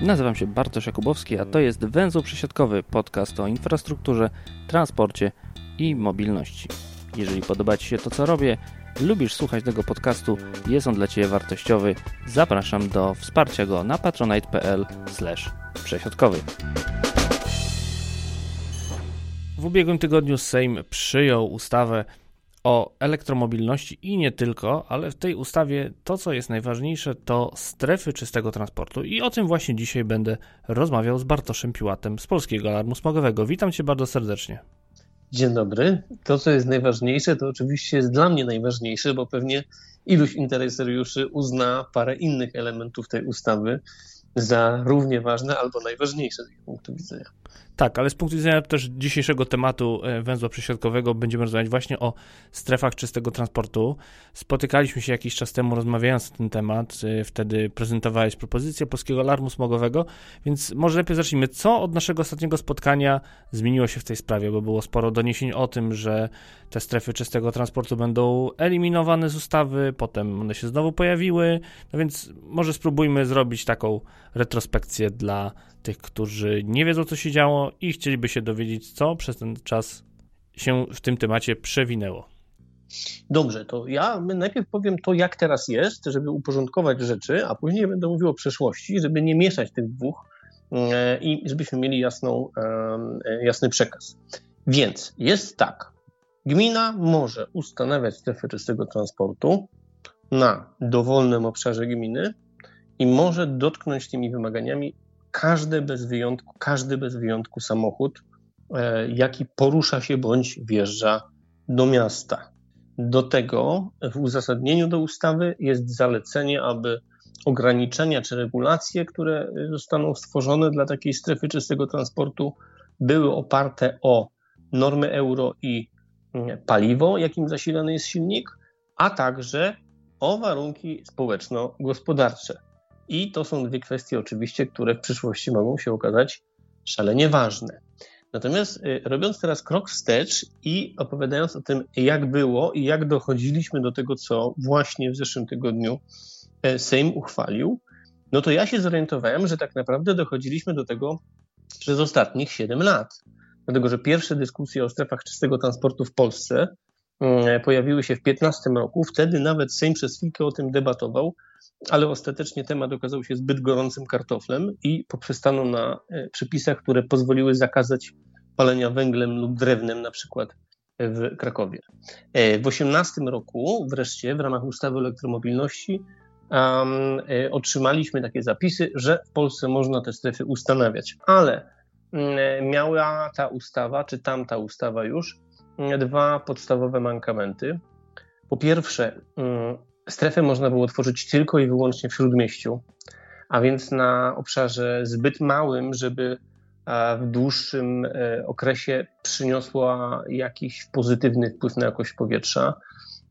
Nazywam się Bartosz Jakubowski, a to jest Węzeł Przesiadkowy, podcast o infrastrukturze, transporcie i mobilności. Jeżeli podoba Ci się to, co robię, lubisz słuchać tego podcastu, jest on dla Ciebie wartościowy, zapraszam do wsparcia go na patronite.pl przesiadkowy. W ubiegłym tygodniu Sejm przyjął ustawę o elektromobilności i nie tylko, ale w tej ustawie to, co jest najważniejsze, to strefy czystego transportu. I o tym właśnie dzisiaj będę rozmawiał z Bartoszem Piłatem z Polskiego Alarmu Smogowego. Witam Cię bardzo serdecznie. Dzień dobry. To, co jest najważniejsze, to oczywiście jest dla mnie najważniejsze, bo pewnie iluś interesariuszy uzna parę innych elementów tej ustawy za równie ważne albo najważniejsze z ich punktu widzenia. Tak, ale z punktu widzenia też dzisiejszego tematu e, węzła przysiadkowego będziemy rozmawiać właśnie o strefach czystego transportu. Spotykaliśmy się jakiś czas temu rozmawiając na ten temat, e, wtedy prezentowałeś propozycję Polskiego Alarmu Smogowego, więc może lepiej zacznijmy. Co od naszego ostatniego spotkania zmieniło się w tej sprawie, bo było sporo doniesień o tym, że te strefy czystego transportu będą eliminowane z ustawy, potem one się znowu pojawiły, no więc może spróbujmy zrobić taką retrospekcję dla tych, którzy nie wiedzą, co się działo i chcieliby się dowiedzieć, co przez ten czas się w tym temacie przewinęło. Dobrze, to ja najpierw powiem to, jak teraz jest, żeby uporządkować rzeczy, a później będę mówił o przeszłości, żeby nie mieszać tych dwóch e, i żebyśmy mieli jasną, e, jasny przekaz. Więc jest tak. Gmina może ustanawiać strefy czystego transportu na dowolnym obszarze gminy i może dotknąć tymi wymaganiami każdy bez wyjątku, każdy bez wyjątku samochód, e, jaki porusza się bądź wjeżdża do miasta. Do tego w uzasadnieniu do ustawy jest zalecenie, aby ograniczenia czy regulacje, które zostaną stworzone dla takiej strefy czystego transportu, były oparte o normy euro i mm, paliwo, jakim zasilany jest silnik, a także o warunki społeczno-gospodarcze. I to są dwie kwestie, oczywiście, które w przyszłości mogą się okazać szalenie ważne. Natomiast y, robiąc teraz krok wstecz i opowiadając o tym, jak było i jak dochodziliśmy do tego, co właśnie w zeszłym tygodniu e, Sejm uchwalił, no to ja się zorientowałem, że tak naprawdę dochodziliśmy do tego przez ostatnich 7 lat. Dlatego, że pierwsze dyskusje o strefach czystego transportu w Polsce mm, pojawiły się w 2015 roku. Wtedy nawet Sejm przez chwilkę o tym debatował, ale ostatecznie temat okazał się zbyt gorącym kartoflem i poprzestano na e, przepisach, które pozwoliły zakazać palenia węglem lub drewnem, na przykład w Krakowie. E, w 2018 roku wreszcie w ramach ustawy o elektromobilności um, otrzymaliśmy takie zapisy, że w Polsce można te strefy ustanawiać, ale um, miała ta ustawa, czy tamta ustawa już, dwa podstawowe mankamenty. Po pierwsze, strefę można było tworzyć tylko i wyłącznie w śródmieściu, a więc na obszarze zbyt małym, żeby w dłuższym e, okresie przyniosła jakiś pozytywny wpływ na jakość powietrza.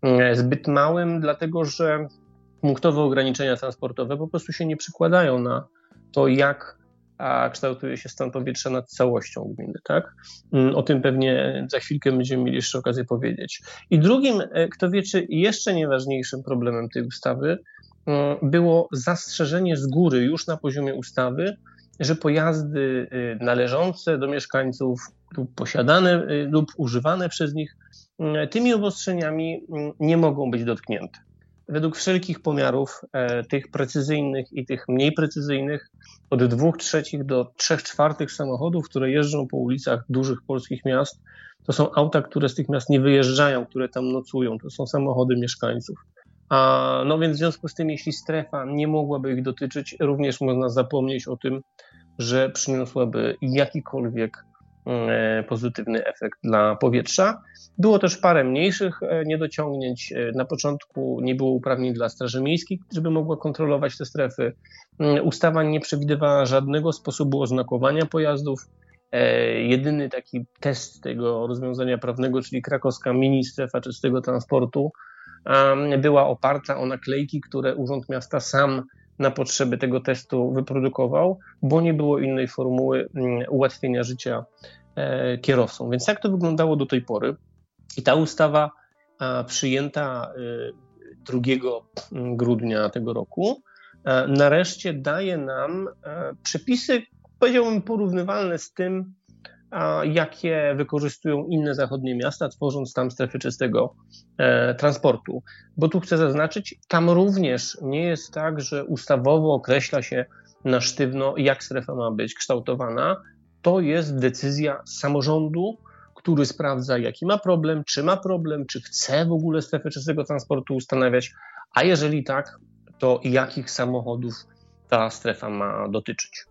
E, zbyt małym, dlatego że punktowe ograniczenia transportowe po prostu się nie przykładają na to, jak a kształtuje się stan powietrza nad całością gminy. Tak? Mm, o tym pewnie za chwilkę będziemy mieli jeszcze okazję powiedzieć. I drugim, e, kto wie, czy jeszcze nieważniejszym problemem tej ustawy mm, było zastrzeżenie z góry już na poziomie ustawy, że pojazdy y, należące do mieszkańców lub posiadane lub używane przez nich mm, tymi obostrzeniami nie mogą być dotknięte według wszelkich pomiarów, e, tych precyzyjnych i tych mniej precyzyjnych, od 2 trzecich do 3 czwartych samochodów, które jeżdżą po ulicach dużych polskich miast, to są auta, które z tych miast nie wyjeżdżają, które tam nocują, to są samochody mieszkańców. A, no więc w związku z tym, jeśli strefa nie mogłaby ich dotyczyć, również można zapomnieć o tym, że przyniosłaby jakikolwiek pozytywny efekt dla powietrza. Było też parę mniejszych e, niedociągnięć. E, na początku nie było uprawnień dla Straży Miejskiej, żeby mogła kontrolować te strefy. Mm, ustawa nie przewidywała żadnego sposobu oznakowania pojazdów. Jedyny taki test tego rozwiązania prawnego, czyli krakowska mini strefa czystego transportu, była oparta o naklejki, które Urząd Miasta sam na potrzeby tego testu wyprodukował, bo nie było innej formuły mm, ułatwienia życia e, kierowcom. Więc jak to wyglądało do tej pory? I ta ustawa przyjęta 2 e, grudnia tego roku nareszcie daje nam przepisy, powiedziałbym, porównywalne z tym, jakie wykorzystują inne zachodnie miasta, tworząc tam strefy czystego e, transportu. Bo tu chcę zaznaczyć, tam również nie jest tak, że ustawowo określa się na sztywno, jak strefa ma być kształtowana. To jest decyzja samorządu, który sprawdza, jaki ma problem, czy ma problem, czy chce w ogóle strefę czystego transportu ustanawiać, a jeżeli tak, to jakich samochodów ta strefa ma dotyczyć.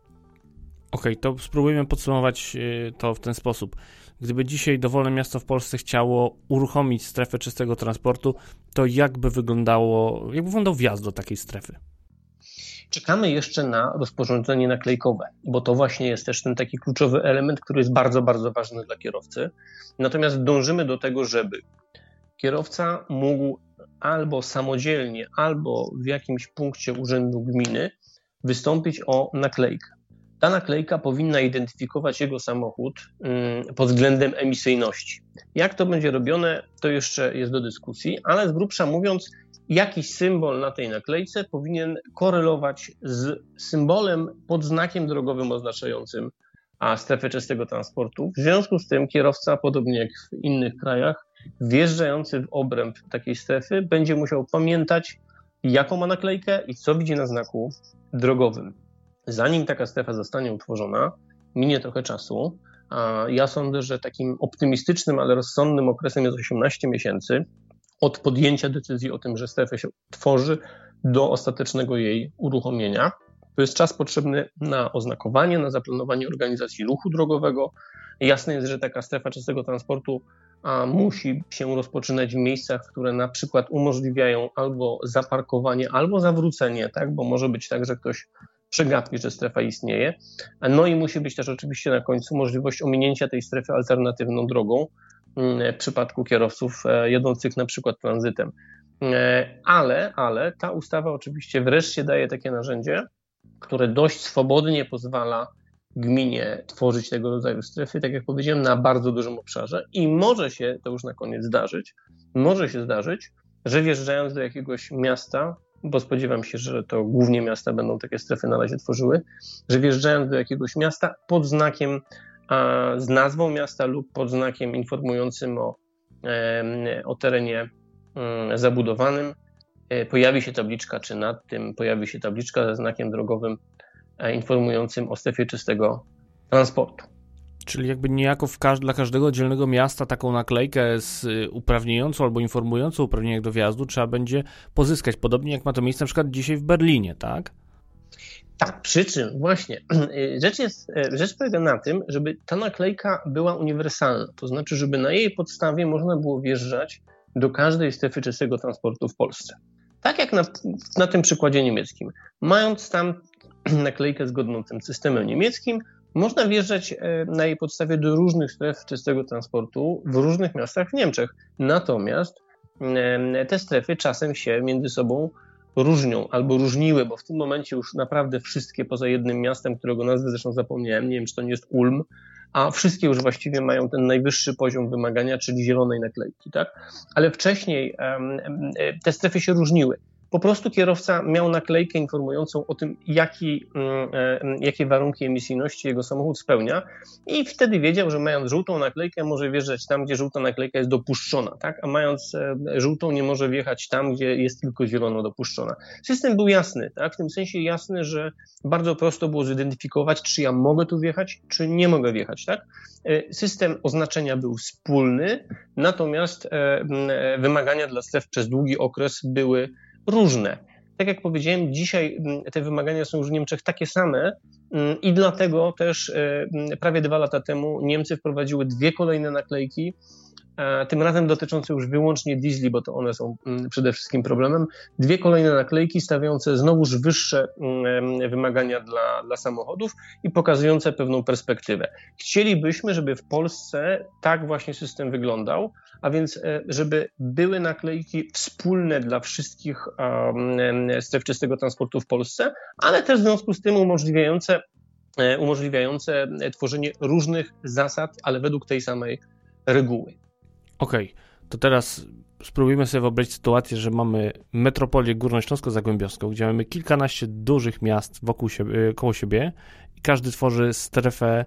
Okej, okay, to spróbujmy podsumować y, to w ten sposób. Gdyby dzisiaj dowolne miasto w Polsce chciało uruchomić strefę czystego transportu, to jakby wyglądało, jak wyglądał wjazd do takiej strefy? Czekamy jeszcze na rozporządzenie naklejkowe, bo to właśnie jest też ten taki kluczowy element, który jest bardzo, bardzo ważny dla kierowcy. Natomiast dążymy do tego, żeby kierowca mógł albo samodzielnie, albo w jakimś punkcie urzędu gminy wystąpić o naklejkę ta naklejka powinna identyfikować jego samochód mm, pod względem emisyjności. Jak to będzie robione, to jeszcze jest do dyskusji, ale z grubsza mówiąc, jakiś symbol na tej naklejce powinien korelować z symbolem pod znakiem drogowym oznaczającym strefę czystego transportu. W związku z tym kierowca, podobnie jak w innych krajach, wjeżdżający w obręb takiej strefy będzie musiał pamiętać, jaką ma naklejkę i co widzi na znaku drogowym zanim taka strefa zostanie utworzona, minie trochę czasu. A ja sądzę, że takim optymistycznym, ale rozsądnym okresem jest 18 miesięcy od podjęcia decyzji o tym, że strefa się tworzy, do ostatecznego jej uruchomienia. To jest czas potrzebny na oznakowanie, na zaplanowanie organizacji ruchu drogowego. Jasne jest, że taka strefa czystego transportu a, musi się rozpoczynać w miejscach, które na przykład umożliwiają albo zaparkowanie, albo zawrócenie, tak? bo może być tak, że ktoś przegapi, że strefa istnieje. No i musi być też oczywiście na końcu możliwość ominięcia tej strefy alternatywną drogą w przypadku kierowców e, jadących na przykład tranzytem. E, ale, ale ta ustawa oczywiście wreszcie daje takie narzędzie, które dość swobodnie pozwala gminie tworzyć tego rodzaju strefy, tak jak powiedziałem, na bardzo dużym obszarze i może się, to już na koniec zdarzyć, może się zdarzyć, że wjeżdżając do jakiegoś miasta, bo spodziewam się, że to głównie miasta będą takie strefy na razie tworzyły, że wjeżdżając do jakiegoś miasta pod znakiem, z nazwą miasta lub pod znakiem informującym o, o terenie e, zabudowanym, e, pojawi się tabliczka, czy nad tym pojawi się tabliczka ze znakiem drogowym e, informującym o strefie czystego transportu. Czyli jakby niejako każ dla każdego dzielnego miasta taką naklejkę z y, uprawniającą albo informującą uprawnienie do wjazdu trzeba będzie pozyskać, podobnie jak ma to miejsce na przykład dzisiaj w Berlinie, tak? Tak, przy czym właśnie rzecz, jest, e, rzecz polega na tym, żeby ta naklejka była uniwersalna, to znaczy, żeby na jej podstawie można było wjeżdżać do każdej strefy czystego transportu w Polsce. Tak jak na, na tym przykładzie niemieckim. Mając tam naklejkę zgodną tym systemem niemieckim, można wjeżdżać e, na jej podstawie do różnych stref czystego transportu w różnych miastach w Niemczech. Natomiast te strefy czasem się między sobą różnią albo różniły, bo w tym momencie już naprawdę wszystkie poza jednym miastem, którego nazwę zresztą zapomniałem, nie wiem czy to nie jest Ulm, a wszystkie już właściwie mają ten najwyższy poziom wymagania, czyli zielonej naklejki, tak? Ale wcześniej um, te strefy się różniły po prostu kierowca miał naklejkę informującą o tym, jaki, mm, e, jakie warunki emisyjności jego samochód spełnia i wtedy wiedział, że mając żółtą naklejkę może wjeżdżać tam, gdzie żółta naklejka jest dopuszczona, tak? a mając e, żółtą nie może wjechać tam, gdzie jest tylko zielono dopuszczona. System był jasny, tak? w tym sensie jasny, że bardzo prosto było zidentyfikować, czy ja mogę tu wjechać, czy nie mogę wjechać. Tak? E, system oznaczenia był wspólny, natomiast wymagania dla stref przez długi okres były różne. Tak jak powiedziałem, dzisiaj mm, te wymagania są już w Niemczech takie same mm, i dlatego też e, mm, prawie dwa lata temu Niemcy wprowadziły dwie kolejne naklejki, tym razem dotyczące już wyłącznie diesli, bo to one są przede wszystkim problemem. Dwie kolejne naklejki stawiające znowuż wyższe wymagania dla, dla samochodów i pokazujące pewną perspektywę. Chcielibyśmy, żeby w Polsce tak właśnie system wyglądał, a więc e, żeby były naklejki wspólne dla wszystkich stref czystego transportu w Polsce, ale też w związku z tym umożliwiające, e, umożliwiające tworzenie różnych zasad, ale według tej samej reguły. Okej. Okay. to teraz spróbujmy sobie wyobrazić sytuację, że mamy metropolię górnośląsko-zagłębiowską, gdzie mamy kilkanaście dużych miast wokół siebie, koło siebie i każdy tworzy strefę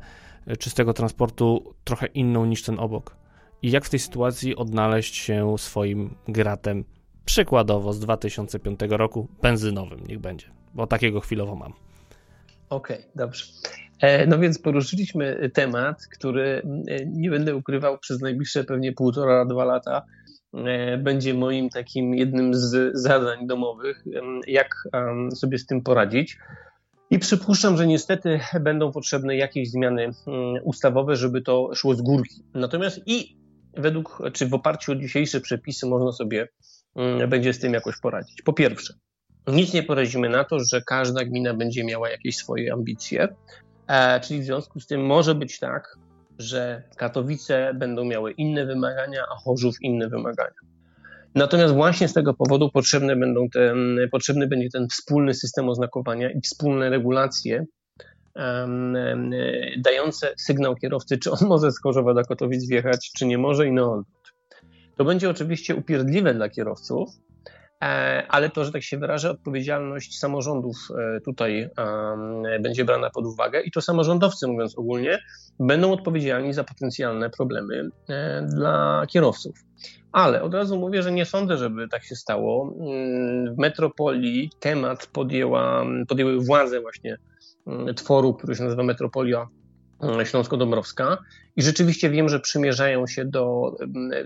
e, czystego transportu trochę inną niż ten obok. I jak w tej sytuacji odnaleźć się swoim gratem, przykładowo z 2005 roku, benzynowym, niech będzie, bo takiego chwilowo mam. Okej, okay, dobrze. E, no więc poruszyliśmy temat, który e, nie będę ukrywał przez najbliższe pewnie półtora, dwa lata E, będzie moim takim jednym z zadań domowych, jak sobie z tym poradzić. I przypuszczam, że niestety będą potrzebne jakieś zmiany mm, ustawowe, żeby to szło z górki. Natomiast i według, czy w oparciu o dzisiejsze przepisy można sobie mm, będzie z tym jakoś poradzić. Po pierwsze, nic nie poradzimy na to, że każda gmina będzie miała jakieś swoje ambicje, czyli w związku z tym może być tak, że Katowice będą miały inne wymagania, a Chorzów inne wymagania. Natomiast właśnie z tego powodu potrzebne będą te, potrzebny będzie ten wspólny system oznakowania i wspólne regulacje um, dające sygnał kierowcy, czy on może z Chorzowa do Katowic wjechać, czy nie może i na odwrót. To będzie oczywiście upierdliwe dla kierowców, e, ale to, że tak się wyrażę, odpowiedzialność samorządów e, tutaj będzie brana pod uwagę i to samorządowcy, mówiąc ogólnie, będą odpowiedzialni za potencjalne problemy e, dla kierowców. Ale od razu mówię, że nie sądzę, żeby tak się stało. Mm, w metropolii temat podjęła, podjęły władze właśnie mm, tworu, który się nazywa Metropolia mm, Śląsko-Dąbrowska i rzeczywiście wiem, że przymierzają się do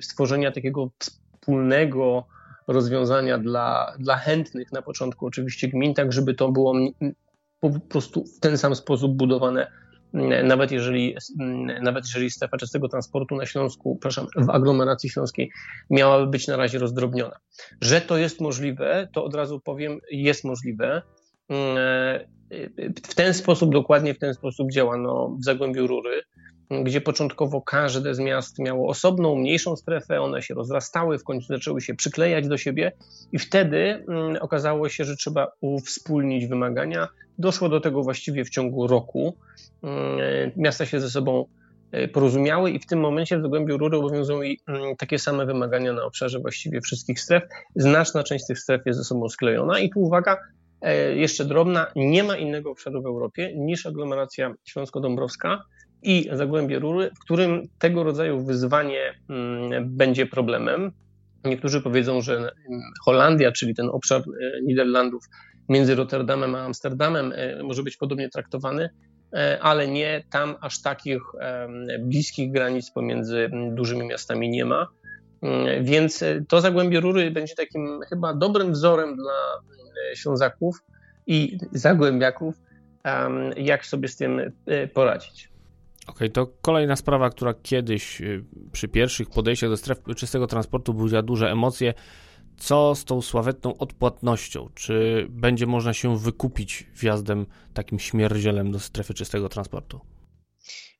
stworzenia takiego wspólnego rozwiązania dla, dla chętnych na początku oczywiście gmin, tak żeby to było po prostu w ten sam sposób budowane nawet jeżeli, nawet jeżeli strefa czystego transportu na Śląsku, przepraszam, w aglomeracji śląskiej miałaby być na razie rozdrobniona. Że to jest możliwe, to od razu powiem, jest możliwe. W ten sposób, dokładnie w ten sposób działano w Zagłębiu Rury, gdzie początkowo każde z miast miało osobną, mniejszą strefę, one się rozrastały, w końcu zaczęły się przyklejać do siebie i wtedy okazało się, że trzeba uwspólnić wymagania. Doszło do tego właściwie w ciągu roku. Mm, miasta się ze sobą e, porozumiały i w tym momencie w Zagłębiu Rury obowiązują mm, takie same wymagania na obszarze właściwie wszystkich stref. Znaczna część tych stref jest ze sobą sklejona i tu uwaga, e, jeszcze drobna, nie ma innego obszaru w Europie niż aglomeracja śląsko-dąbrowska i Zagłębie Rury, w którym tego rodzaju wyzwanie mm, będzie problemem. Niektórzy powiedzą, że Holandia, czyli ten obszar e, Niderlandów między Rotterdamem a Amsterdamem może być podobnie traktowany. E, ale nie tam aż takich bliskich granic pomiędzy dużymi miastami nie ma. Mm, więc e, to Zagłębie Rury będzie takim chyba dobrym wzorem dla Ślązaków i Zagłębiaków, jak sobie z tym e, poradzić. Okej, okay, to kolejna sprawa, która kiedyś przy pierwszych podejściach do stref czystego transportu budziła duże emocje co z tą sławetną odpłatnością? Czy będzie można się wykupić wjazdem takim śmierdzielem do strefy czystego transportu?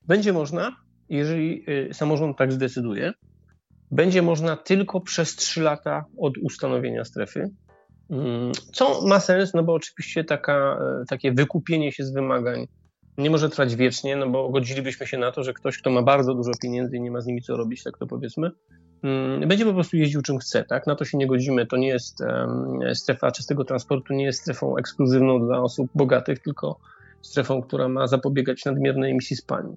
Będzie można, jeżeli y, samorząd tak zdecyduje. Będzie można tylko przez 3 lata od ustanowienia strefy. Mm, co ma sens, no bo oczywiście taka, y, takie wykupienie się z wymagań nie może trwać wiecznie, no bo godzilibyśmy się na to, że ktoś, kto ma bardzo dużo pieniędzy i nie ma z nimi co robić, tak to powiedzmy, mm, będzie po prostu jeździł czym chce, tak? Na to się nie godzimy. To nie jest strefa czystego transportu, nie jest strefą ekskluzywną dla osób bogatych, tylko strefą, która ma zapobiegać nadmiernej emisji spalin.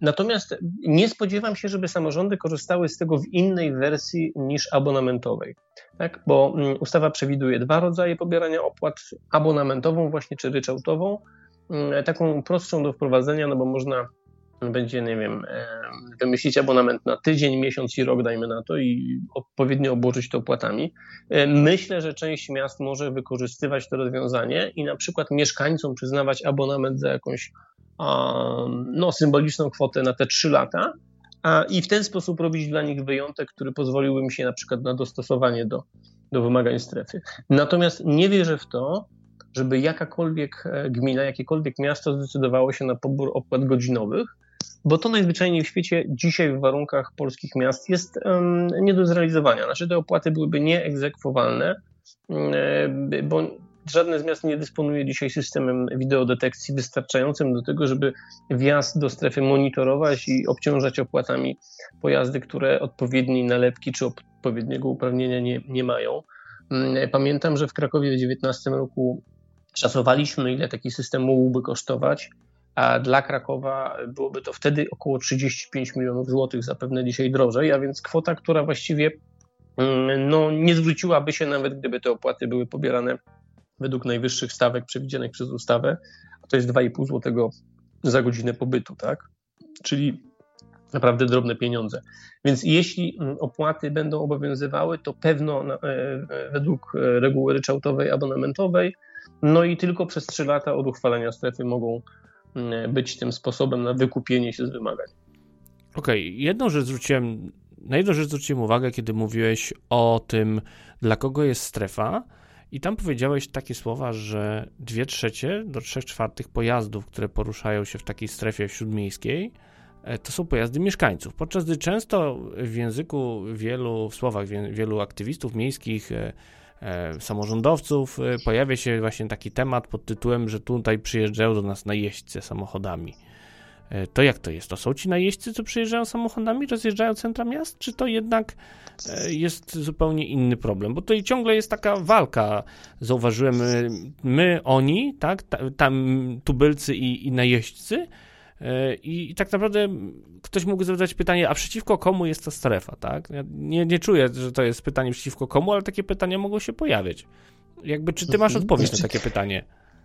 Natomiast nie spodziewam się, żeby samorządy korzystały z tego w innej wersji niż abonamentowej, tak? bo mm, ustawa przewiduje dwa rodzaje pobierania opłat: abonamentową, właśnie czy ryczałtową, taką prostszą do wprowadzenia, no bo można będzie, nie wiem, wymyślić abonament na tydzień, miesiąc i rok, dajmy na to, i odpowiednio obłożyć to opłatami. Myślę, że część miast może wykorzystywać to rozwiązanie i na przykład mieszkańcom przyznawać abonament za jakąś no, symboliczną kwotę na te trzy lata, a, i w ten sposób robić dla nich wyjątek, który pozwoliłby mi się na przykład na dostosowanie do, do wymagań strefy. Natomiast nie wierzę w to, żeby jakakolwiek e, gmina, jakiekolwiek miasto zdecydowało się na pobór opłat godzinowych, bo to najzwyczajniej w świecie dzisiaj w warunkach polskich miast jest um, nie do zrealizowania. Znaczy te opłaty byłyby nieegzekwowalne, um, bo żadne z miast nie dysponuje dzisiaj systemem wideodetekcji wystarczającym do tego, żeby wjazd do strefy monitorować i obciążać opłatami pojazdy, które odpowiedniej nalepki czy odpowiedniego uprawnienia nie, nie mają. Mm, pamiętam, że w Krakowie w 2019 roku szacowaliśmy, ile taki system mógłby kosztować, a dla Krakowa byłoby to wtedy około 35 milionów złotych, zapewne dzisiaj drożej, a więc kwota, która właściwie mm, no, nie zwróciłaby się nawet, gdyby te opłaty były pobierane według najwyższych stawek przewidzianych przez ustawę, a to jest 2,5 zł za godzinę pobytu, tak? Czyli naprawdę drobne pieniądze. Więc jeśli mm, opłaty będą obowiązywały, to pewno e, według e, reguły ryczałtowej abonamentowej, no i tylko przez 3 lata od uchwalenia strefy mogą mm, być tym sposobem na wykupienie się z wymagań. Okej, okay. jedną rzecz zwróciłem, na jedną rzecz zwróciłem uwagę, kiedy mówiłeś o tym, dla kogo jest strefa, i tam powiedziałeś takie słowa, że 2 trzecie do 3 czwartych pojazdów, które poruszają się w takiej strefie śródmiejskiej, E, to są pojazdy mieszkańców. Podczas gdy często w języku wielu, w słowach wielu aktywistów miejskich, e, samorządowców pojawia się właśnie taki temat pod tytułem, że tutaj przyjeżdżają do nas najeźdźcy samochodami. To jak to jest? To są ci najeźdźcy, co przyjeżdżają samochodami, rozjeżdżają centra miast, czy to jednak jest zupełnie inny problem? Bo tutaj ciągle jest taka walka, zauważyłem, my, oni, tak, tam tubylcy i, i najeźdźcy, E, I, tak naprawdę ktoś mógł zadać pytanie, a przeciwko komu jest ta strefa, tak? Ja nie, nie czuję, że to jest pytanie przeciwko komu, ale takie pytania mogą się pojawiać. Jakby, czy ty masz mhm. odpowiedź na takie pytanie?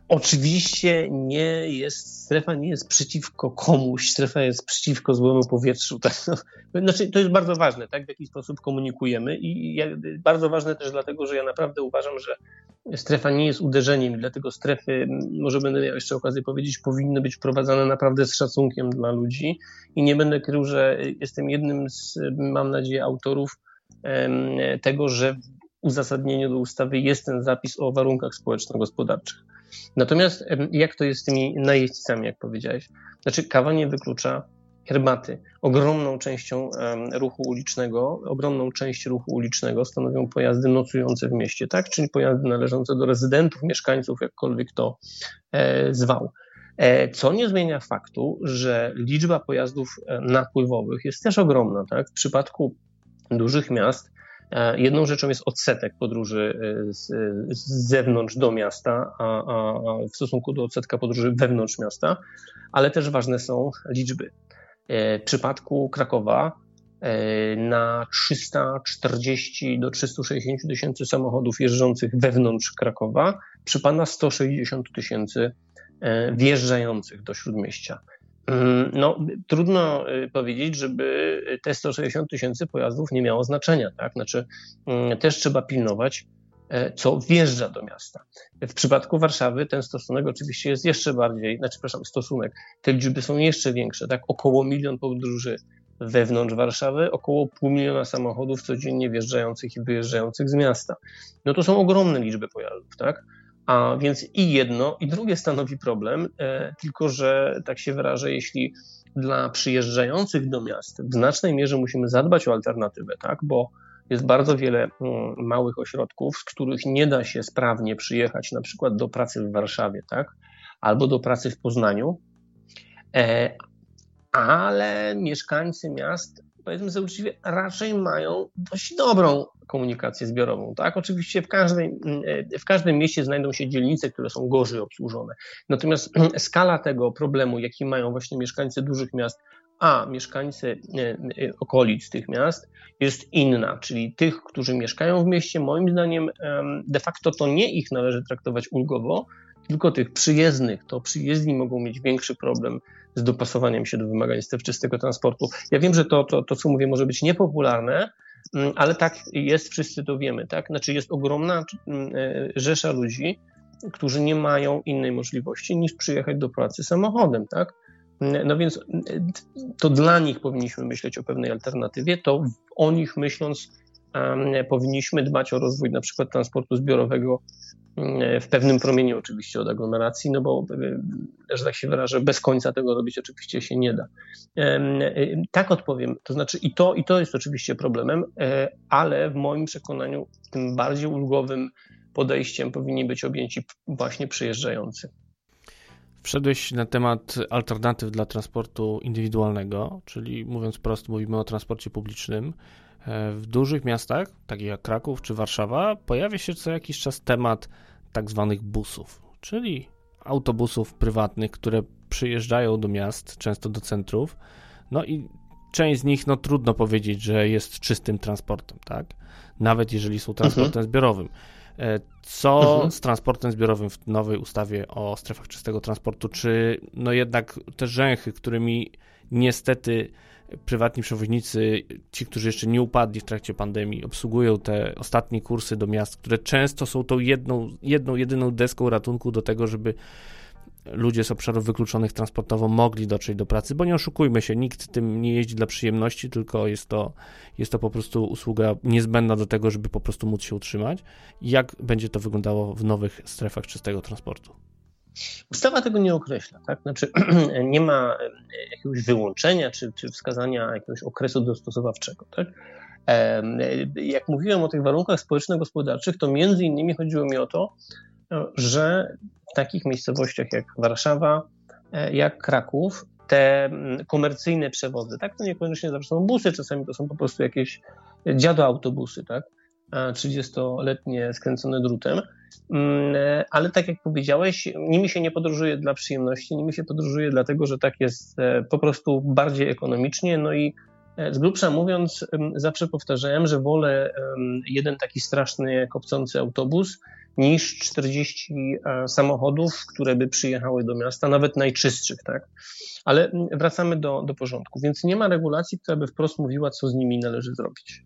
Oczywiście nie jest, strefa nie jest przeciwko komuś, strefa jest przeciwko złemu powietrzu. Tak? Znaczy, to jest bardzo ważne, tak, w jaki sposób komunikujemy i bardzo ważne też dlatego, że ja naprawdę uważam, że strefa nie jest uderzeniem, dlatego strefy, może będę miał jeszcze okazję powiedzieć, powinny być wprowadzane naprawdę z szacunkiem dla ludzi i nie będę krył, że jestem jednym z, mam nadzieję, autorów tego, że w uzasadnieniu do ustawy jest ten zapis o warunkach społeczno-gospodarczych. Natomiast jak to jest z tymi najeźdźcami, jak powiedziałeś? Znaczy, kawa nie wyklucza herbaty. Ogromną częścią ruchu ulicznego, ogromną część ruchu ulicznego stanowią pojazdy nocujące w mieście, tak? Czyli pojazdy należące do rezydentów, mieszkańców, jakkolwiek to e, zwał. E, co nie zmienia faktu, że liczba pojazdów e, napływowych jest też ogromna. Tak? W przypadku dużych miast jedną rzeczą jest odsetek podróży e, z, z zewnątrz do miasta, a, a, w stosunku do odsetka podróży wewnątrz miasta, ale też ważne są liczby. E, w przypadku Krakowa na 340 do 360 tysięcy samochodów jeżdżących wewnątrz Krakowa przypada 160 tysięcy wjeżdżających do śródmieścia. Mm, no, trudno y, powiedzieć, żeby te 160 tysięcy pojazdów nie miało znaczenia. Tak? Znaczy, mm, też trzeba pilnować, e, co wjeżdża do miasta. W przypadku Warszawy ten stosunek oczywiście jest jeszcze bardziej, znaczy, przepraszam, stosunek, te liczby są jeszcze większe, tak? Około milion podróży wewnątrz Warszawy, około pół miliona samochodów codziennie wjeżdżających i wyjeżdżających z miasta. No to są ogromne liczby pojazdów, tak? A więc i jedno, i drugie stanowi problem, e, tylko że tak się wyrażę, jeśli dla przyjeżdżających do miast w znacznej mierze musimy zadbać o alternatywę, tak? bo jest bardzo wiele mm, małych ośrodków, z których nie da się sprawnie przyjechać na przykład do pracy w Warszawie, tak? albo do pracy w Poznaniu, e, ale mieszkańcy miast powiedzmy sobie uczciwie, raczej mają dość dobrą komunikację zbiorową. Tak? Oczywiście w, każdej, w każdym mieście znajdą się dzielnice, które są gorzej obsłużone. Natomiast skala tego problemu, jaki mają właśnie mieszkańcy dużych miast, a mieszkańcy e, e, okolic tych miast jest inna, czyli tych, którzy mieszkają w mieście, moim zdaniem de facto to nie ich należy traktować ulgowo, tylko tych przyjezdnych, to przyjezdni mogą mieć większy problem z dopasowaniem się do wymagań stref czystego transportu. Ja wiem, że to, to, to, co mówię, może być niepopularne, mm, ale tak jest, wszyscy to wiemy, tak? Znaczy jest ogromna mm, e, rzesza ludzi, którzy nie mają innej możliwości niż przyjechać do pracy samochodem, tak? No więc to dla nich powinniśmy myśleć o pewnej alternatywie, to o nich myśląc powinniśmy dbać o rozwój na przykład transportu zbiorowego w pewnym promieniu oczywiście od aglomeracji, no bo, że tak się wyrażę, bez końca tego robić oczywiście się nie da. Tak odpowiem, to znaczy i to, i to jest oczywiście problemem, e, ale w moim przekonaniu tym bardziej ulgowym podejściem powinni być objęci właśnie przyjeżdżający. Wszedłeś na temat alternatyw dla transportu indywidualnego, czyli mówiąc prosto, mówimy o transporcie publicznym. E, w dużych miastach, takich jak Kraków czy Warszawa, pojawia się co jakiś czas temat tak zwanych busów, czyli autobusów prywatnych, które przyjeżdżają do miast, często do centrów. No i część z nich, no trudno powiedzieć, że jest czystym transportem, tak? Nawet jeżeli są transportem mhm. zbiorowym. E, co mhm. z transportem zbiorowym w nowej ustawie o strefach czystego transportu? Czy no jednak te rzęchy, którymi niestety prywatni przewoźnicy, ci, którzy jeszcze nie upadli w trakcie pandemii, obsługują te ostatnie kursy do miast, które często są tą jedną, jedną jedyną deską ratunku do tego, żeby ludzie z obszarów wykluczonych transportowo mogli dotrzeć do pracy, bo nie oszukujmy się, nikt tym nie jeździ dla przyjemności, tylko jest to, jest to po prostu usługa niezbędna do tego, żeby po prostu móc się utrzymać. Jak będzie to wyglądało w nowych strefach czystego transportu? Ustawa tego nie określa, tak? Znaczy nie ma jakiegoś wyłączenia czy, czy wskazania jakiegoś okresu dostosowawczego, tak? Jak mówiłem o tych warunkach społeczno-gospodarczych, to między innymi chodziło mi o to, że w takich miejscowościach jak Warszawa, e, jak Kraków, te komercyjne przewozy, tak, to niekoniecznie zawsze są busy, czasami to są po prostu jakieś dziado autobusy, tak, 30-letnie skręcone drutem, e, ale tak jak powiedziałeś, nimi się nie podróżuje dla przyjemności, nimi się podróżuje dlatego, że tak jest e, po prostu bardziej ekonomicznie, no i z grubsza mówiąc, zawsze powtarzałem, że wolę jeden taki straszny kopcący autobus niż 40 e, samochodów, które by przyjechały do miasta, nawet najczystszych, tak? Ale wracamy do, do porządku, więc nie ma regulacji, która by wprost mówiła, co z nimi należy zrobić.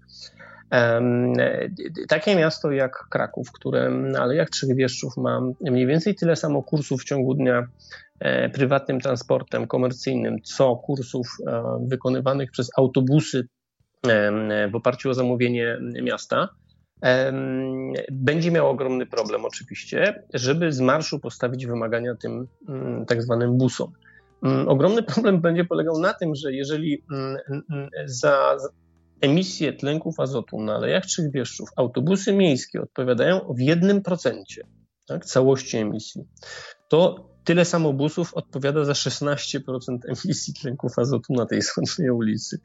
Takie miasto jak Kraków, które na Alejach Trzech Wieszczów ma mniej więcej tyle samo kursów w ciągu dnia e, prywatnym transportem komercyjnym, co kursów e, wykonywanych przez autobusy w oparciu o zamówienie miasta, będzie miał ogromny problem oczywiście, żeby z marszu postawić wymagania tym mm, tak zwanym busom. Mm, ogromny problem będzie polegał na tym, że jeżeli mm, za emisję tlenków azotu na Alejach Trzech Bieszczów autobusy miejskie odpowiadają w jednym procencie tak, całości emisji, to tyle samo busów odpowiada za 16% emisji tlenków azotu na tej samej ulicy.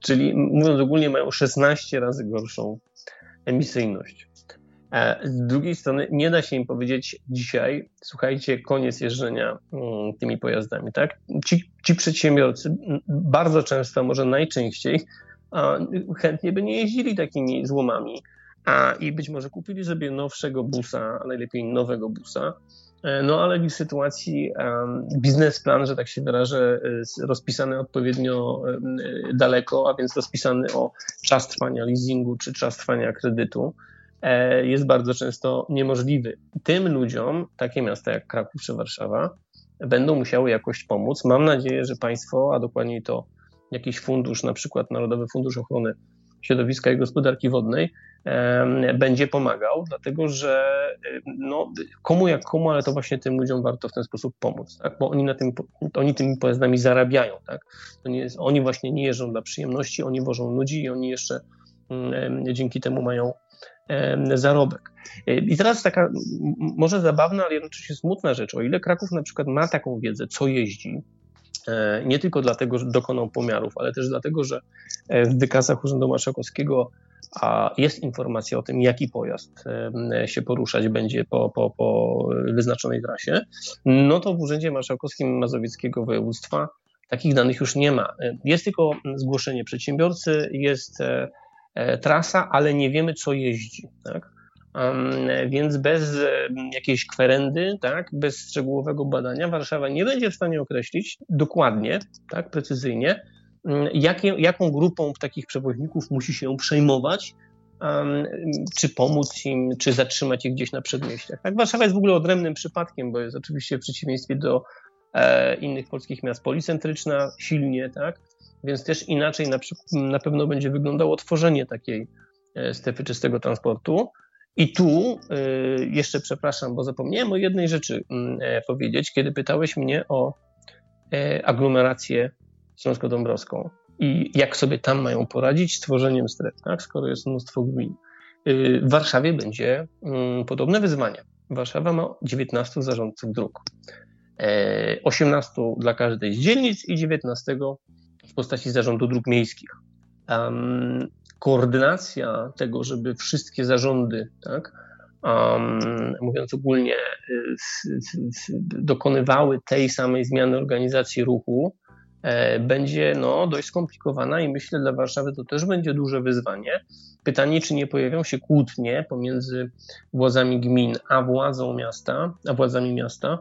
Czyli mówiąc ogólnie mają 16 razy gorszą emisyjność. E, z drugiej strony nie da się im powiedzieć dzisiaj, słuchajcie, koniec jeżdżenia mm, tymi pojazdami. Tak? Ci, ci przedsiębiorcy bardzo często, może najczęściej, chętnie by nie jeździli takimi złomami, a i być może kupili sobie nowszego busa, a najlepiej nowego busa, e, no ale w ich sytuacji biznesplan, że tak się wyrażę, rozpisany odpowiednio daleko, a więc rozpisany o czas trwania leasingu czy czas trwania kredytu, e, jest bardzo często niemożliwy. Tym ludziom, takie miasta jak Kraków czy Warszawa, będą musiały jakoś pomóc. Mam nadzieję, że państwo, a dokładniej to jakiś fundusz, na przykład Narodowy Fundusz Ochrony Środowiska i Gospodarki Wodnej, będzie pomagał, dlatego że no, komu jak komu, ale to właśnie tym ludziom warto w ten sposób pomóc, tak? bo oni, na tym, oni tymi pojazdami zarabiają. Tak? Jest, oni właśnie nie jeżdżą dla przyjemności, oni wożą ludzi i oni jeszcze dzięki temu mają zarobek. I teraz taka może zabawna, ale jednocześnie smutna rzecz. O ile Kraków na przykład ma taką wiedzę, co jeździ, nie tylko dlatego, że dokonał pomiarów, ale też dlatego, że e, w wykazach Urzędu Marszałkowskiego jest informacja o tym, jaki pojazd się poruszać będzie po, po, po wyznaczonej trasie, no to w Urzędzie Marszałkowskim Mazowieckiego Województwa takich danych już nie ma. Jest tylko zgłoszenie przedsiębiorcy, jest e, e, trasa, ale nie wiemy, co jeździ. Tak? Więc bez jakiejś kwerendy, tak, bez szczegółowego badania, Warszawa nie będzie w stanie określić dokładnie, tak, precyzyjnie, jakie, jaką grupą takich przewoźników musi się przejmować, czy pomóc im, czy zatrzymać ich gdzieś na przedmieściach. Tak, Warszawa jest w ogóle odrębnym przypadkiem, bo jest oczywiście w przeciwieństwie do e, innych polskich miast policentryczna silnie, tak, więc też inaczej na, na pewno będzie wyglądało tworzenie takiej e, strefy czystego transportu. I tu e, jeszcze przepraszam, bo zapomniałem o jednej rzeczy mm, e, powiedzieć, kiedy pytałeś mnie o aglomerację Śląsko-Dąbrowską i jak sobie tam mają poradzić z tworzeniem stref, tak? skoro jest mnóstwo gmin. w Warszawie będzie mm, podobne wyzwanie. Warszawa ma 19 zarządców dróg. 18 dla każdej z dzielnic i 19 w postaci zarządu dróg miejskich. Koordynacja tego, żeby wszystkie zarządy, tak, um, mówiąc ogólnie, dokonywały tej samej zmiany organizacji ruchu, e, będzie no, dość skomplikowana i myślę dla Warszawy to też będzie duże wyzwanie. Pytanie, czy nie pojawią się kłótnie pomiędzy władzami gmin a władzą miasta, a władzami miasta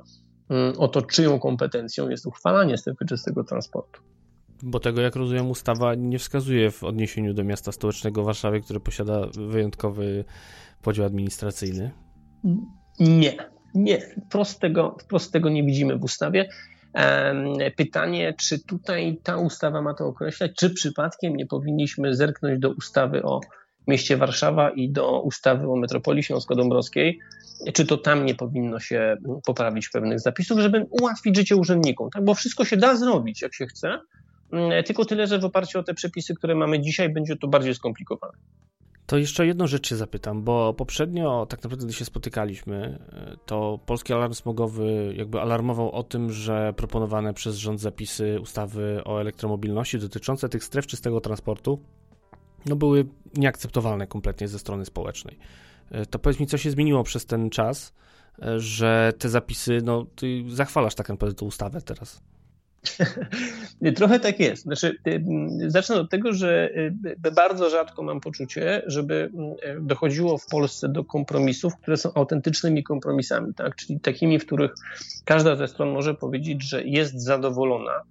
mm, o to, czyją kompetencją jest uchwalanie strefy czystego transportu. Bo tego, jak rozumiem, ustawa nie wskazuje w odniesieniu do miasta stołecznego Warszawy, które posiada wyjątkowy podział administracyjny? Nie, nie. Wprost tego, wprost tego nie widzimy w ustawie. Pytanie, czy tutaj ta ustawa ma to określać, czy przypadkiem nie powinniśmy zerknąć do ustawy o mieście Warszawa i do ustawy o metropolii śląsko-dąbrowskiej, czy to tam nie powinno się poprawić pewnych zapisów, żeby ułatwić życie urzędnikom, tak? bo wszystko się da zrobić, jak się chce, tylko tyle, że w oparciu o te przepisy, które mamy dzisiaj, będzie to bardziej skomplikowane. To jeszcze jedną rzecz się zapytam, bo poprzednio, tak naprawdę, gdy się spotykaliśmy, to Polski Alarm Smogowy jakby alarmował o tym, że proponowane przez rząd zapisy ustawy o elektromobilności dotyczące tych stref czystego transportu no były nieakceptowalne kompletnie ze strony społecznej. To powiedz mi, co się zmieniło przez ten czas, że te zapisy, no ty zachwalasz tak naprawdę tę ustawę teraz. Trochę tak jest. Znaczy, y, zacznę od tego, że y, bardzo rzadko mam poczucie, żeby y, dochodziło w Polsce do kompromisów, które są autentycznymi kompromisami, tak? czyli takimi, w których każda ze stron może powiedzieć, że jest zadowolona.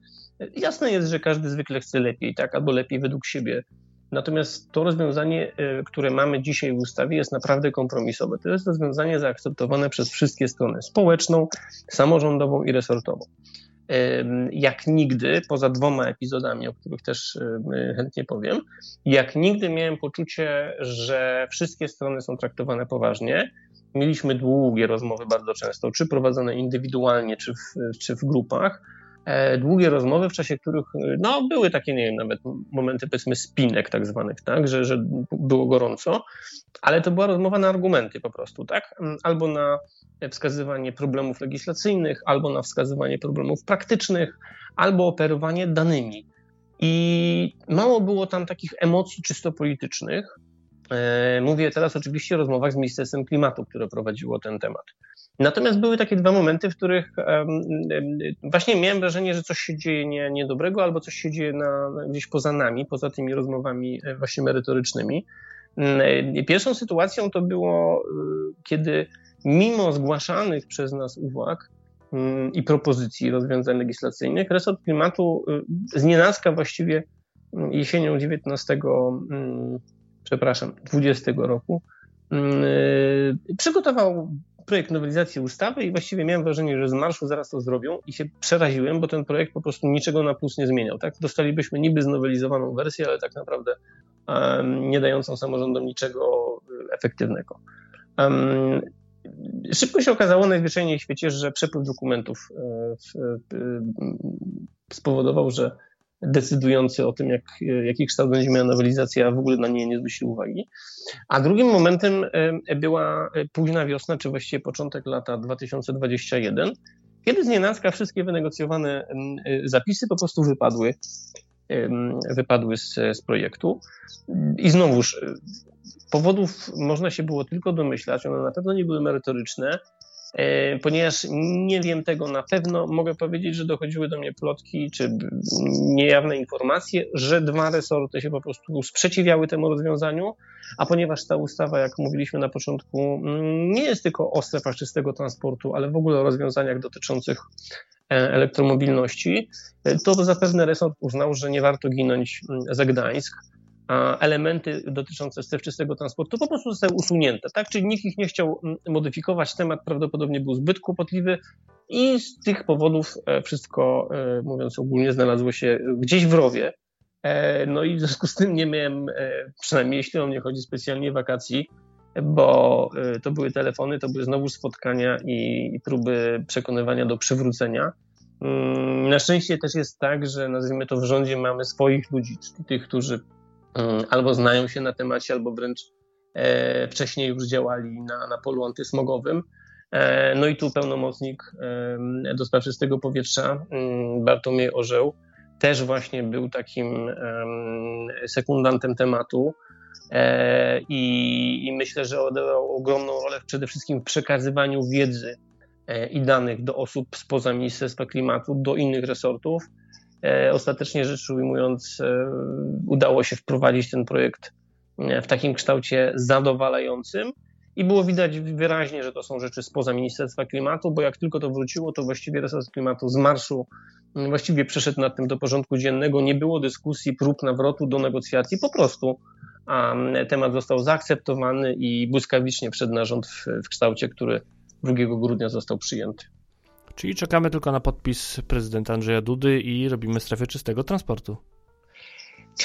Jasne jest, że każdy zwykle chce lepiej, tak? albo lepiej według siebie. Natomiast to rozwiązanie, które mamy dzisiaj w ustawie, jest naprawdę kompromisowe. To jest rozwiązanie zaakceptowane przez wszystkie strony społeczną, samorządową i resortową jak nigdy, poza dwoma epizodami, o których też chętnie powiem, jak nigdy miałem poczucie, że wszystkie strony są traktowane poważnie. Mieliśmy długie rozmowy bardzo często, czy prowadzone indywidualnie, czy w, czy w grupach. E, długie rozmowy, w czasie których no, były takie, nie wiem, nawet momenty powiedzmy spinek tak zwanych, tak, że, że było gorąco, ale to była rozmowa na argumenty po prostu, tak, albo na wskazywanie problemów legislacyjnych, albo na wskazywanie problemów praktycznych, albo operowanie danymi. I mało było tam takich emocji czysto politycznych. E, mówię teraz oczywiście o rozmowach z Ministerstwem Klimatu, które prowadziło ten temat. Natomiast były takie dwa momenty, w których właśnie miałem wrażenie, że coś się dzieje nie, niedobrego, albo coś się dzieje na, gdzieś poza nami, poza tymi rozmowami e, właśnie merytorycznymi. Mm, e, pierwszą sytuacją to było, kiedy mimo zgłaszanych przez nas uwag mm, i propozycji rozwiązań legislacyjnych, resort klimatu y, z nienacka właściwie mm, jesienią 19, mm, przepraszam, 20 roku przygotował projekt nowelizacji ustawy i właściwie miałem wrażenie, że z marszu zaraz to zrobią i się przeraziłem, bo ten projekt po prostu niczego na plus nie zmieniał. Tak? Dostalibyśmy niby znowelizowaną wersję, ale tak naprawdę nie dającą samorządom niczego y, efektywnego. Szybko się okazało najzwyczajniej w świecie, że przepływ dokumentów e, e, spowodował, że decydujący o tym, jak, jaki kształt będzie miała nowelizacja, w ogóle na nie nie zwrócił uwagi. A drugim momentem e, była późna wiosna, czy właściwie początek lata 2021, kiedy z nienacka wszystkie wynegocjowane zapisy po prostu wypadły, wypadły z, z projektu. I znowuż Powodów można się było tylko domyślać, one na pewno nie były merytoryczne, e, ponieważ nie wiem tego na pewno, mogę powiedzieć, że dochodziły do mnie plotki czy niejawne informacje, że dwa resorty się po prostu sprzeciwiały temu rozwiązaniu, a ponieważ ta ustawa, jak mówiliśmy na początku, mm, nie jest tylko o strefach czystego transportu, ale w ogóle o rozwiązaniach dotyczących e, elektromobilności, e, to zapewne resort uznał, że nie warto ginąć mm, za Gdańsk elementy dotyczące stref czystego transportu po prostu zostały usunięte, tak? Czyli nikt ich nie chciał mm, modyfikować, temat prawdopodobnie był zbyt kłopotliwy i z tych powodów e, wszystko, e, mówiąc ogólnie, znalazło się gdzieś w rowie. E, no i w związku z tym nie miałem, przynajmniej jeśli o mnie chodzi specjalnie, wakacji, bo to były telefony, to były znowu spotkania i próby przekonywania do przywrócenia. Mm, na szczęście też jest tak, że nazwijmy to w rządzie mamy swoich ludzi, czyli tych, którzy albo znają się na temacie, albo wręcz wcześniej już działali na, na polu antysmogowym. No i tu pełnomocnik do spraw czystego powietrza mm, Bartłomiej Orzeł też właśnie był takim sekundantem tematu e, i, i myślę, że odegrał ogromną rolę przede wszystkim w przekazywaniu wiedzy e, i danych do osób spoza Ministerstwa Klimatu, do innych resortów. E, ostatecznie rzecz ujmując, udało się wprowadzić ten projekt w takim kształcie zadowalającym. I było widać wyraźnie, że to są rzeczy spoza Ministerstwa Klimatu, bo jak tylko to wróciło, to właściwie resort klimatu z marszu właściwie przeszedł nad tym do porządku dziennego. Nie było dyskusji, prób nawrotu do negocjacji, po prostu a temat został zaakceptowany i błyskawicznie wszedł na rząd w, w kształcie, który 2 grudnia został przyjęty. Czyli czekamy tylko na podpis prezydenta Andrzeja Dudy i robimy strefę czystego transportu.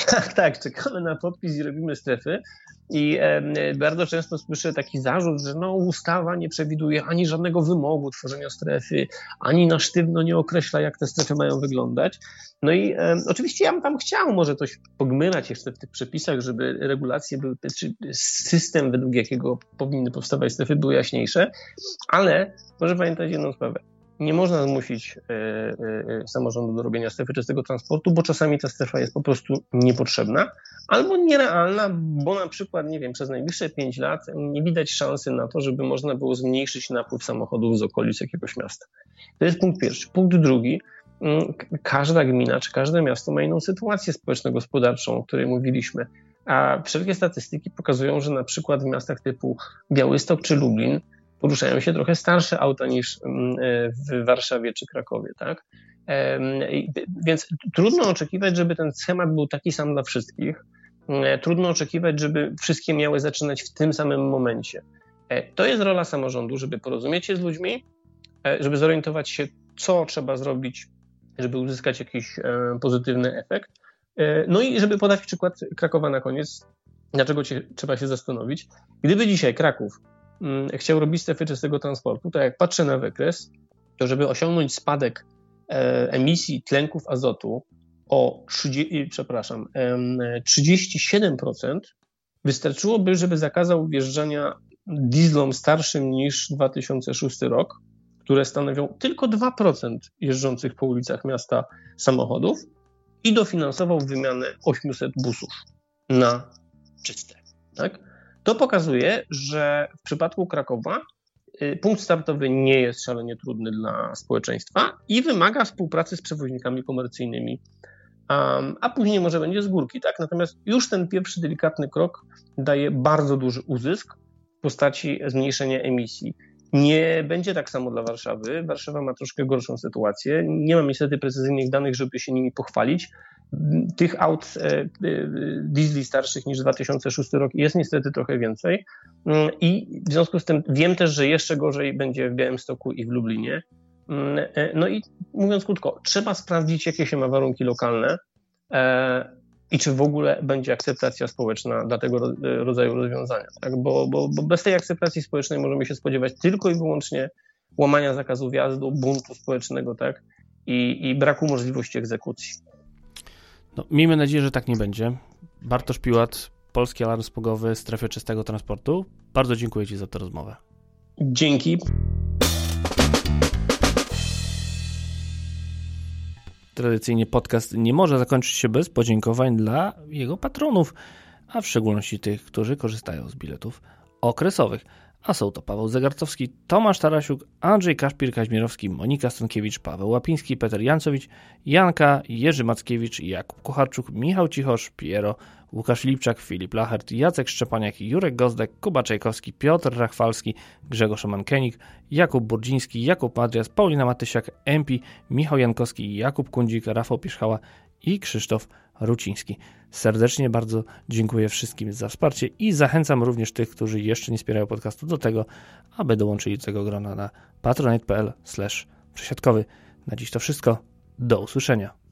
Tak, tak, czekamy na podpis i robimy strefy. I e, bardzo często słyszę taki zarzut, że no, ustawa nie przewiduje ani żadnego wymogu tworzenia strefy, ani na sztywno nie określa, jak te strefy mają wyglądać. No i e, oczywiście ja bym tam chciał może coś pogmyrać jeszcze w tych przepisach, żeby regulacje były, czy system, według jakiego powinny powstawać strefy, były jaśniejsze, ale może pamiętać jedną sprawę nie można zmusić e, e, e, samorządu do robienia strefy czystego transportu, bo czasami ta strefa jest po prostu niepotrzebna albo nierealna, bo na przykład, nie wiem, przez najbliższe 5 lat nie widać szansy na to, żeby można było zmniejszyć napływ samochodów z okolic jakiegoś miasta. To jest punkt pierwszy. Punkt drugi. Mm, każda gmina czy każde miasto ma inną sytuację społeczno-gospodarczą, o której mówiliśmy. A wszelkie statystyki pokazują, że na przykład w miastach typu Białystok czy Lublin poruszają się trochę starsze auta niż mm, e, w Warszawie czy Krakowie, tak? Więc trudno oczekiwać, żeby ten schemat był taki sam dla wszystkich. E, trudno oczekiwać, żeby wszystkie miały zaczynać w tym samym momencie. E, to jest rola samorządu, żeby porozumieć się z ludźmi, żeby zorientować się, co trzeba zrobić, żeby uzyskać jakiś pozytywny efekt. No i żeby podać przykład Krakowa na koniec, dlaczego trzeba się zastanowić. Gdyby dzisiaj Kraków Mm, chciał robić strefy czystego transportu, to jak patrzę na wykres, to żeby osiągnąć spadek e, emisji tlenków azotu o 30, przepraszam, 37%, wystarczyłoby, żeby zakazał wjeżdżania dieslom starszym niż 2006 rok, które stanowią tylko 2% jeżdżących po ulicach miasta samochodów i dofinansował wymianę 800 busów na czyste. Tak? To pokazuje, że w przypadku Krakowa y, punkt startowy nie jest szalenie trudny dla społeczeństwa i wymaga współpracy z przewoźnikami komercyjnymi. A później może będzie z górki, tak? Natomiast już ten pierwszy delikatny krok daje bardzo duży uzysk w postaci zmniejszenia emisji. Nie będzie tak samo dla Warszawy. Warszawa ma troszkę gorszą sytuację. Nie mam niestety precyzyjnych danych, żeby się nimi pochwalić. Tych aut e, e, diesli starszych niż 2006 rok jest niestety trochę więcej. Mm, I w związku z tym wiem też, że jeszcze gorzej będzie w Białymstoku i w Lublinie. Mm, e, no i mówiąc krótko, trzeba sprawdzić, jakie się ma warunki lokalne i czy w ogóle będzie akceptacja społeczna dla tego rodzaju rozwiązania. Tak? Bo, bo, bo bez tej akceptacji społecznej możemy się spodziewać tylko i wyłącznie łamania zakazu wjazdu, buntu społecznego tak? I, i braku możliwości egzekucji. No, miejmy nadzieję, że tak nie będzie. Bartosz Piłat, Polski Alarm Spogowy, Strefy Czystego Transportu. Bardzo dziękuję Ci za tę rozmowę. Dzięki. Tradycyjnie podcast nie może zakończyć się bez podziękowań dla jego patronów, a w szczególności tych, którzy korzystają z biletów okresowych. A są to Paweł Zegarcowski, Tomasz Tarasiuk, Andrzej Kaszpir-Kaźmierowski, Monika Stankiewicz, Paweł Łapiński, Peter Jancowicz, Janka, Jerzy Mackiewicz, Jakub Kucharczuk, Michał Cichosz, Piero, Łukasz Lipczak, Filip Lachert, Jacek Szczepaniak, Jurek Gozdek, Kuba Czajkowski, Piotr Rachwalski, Grzegorz Mankenik, Jakub Burdziński, Jakub Adrias, Paulina Matysiak, Empi, Michał Jankowski, Jakub Kundzik, Rafał Pieszchała i Krzysztof Ruciński. Serdecznie bardzo dziękuję wszystkim za wsparcie i zachęcam również tych, którzy jeszcze nie wspierają podcastu do tego, aby dołączyli do tego grona na patronite.pl przesiadkowy. Na dziś to wszystko. Do usłyszenia.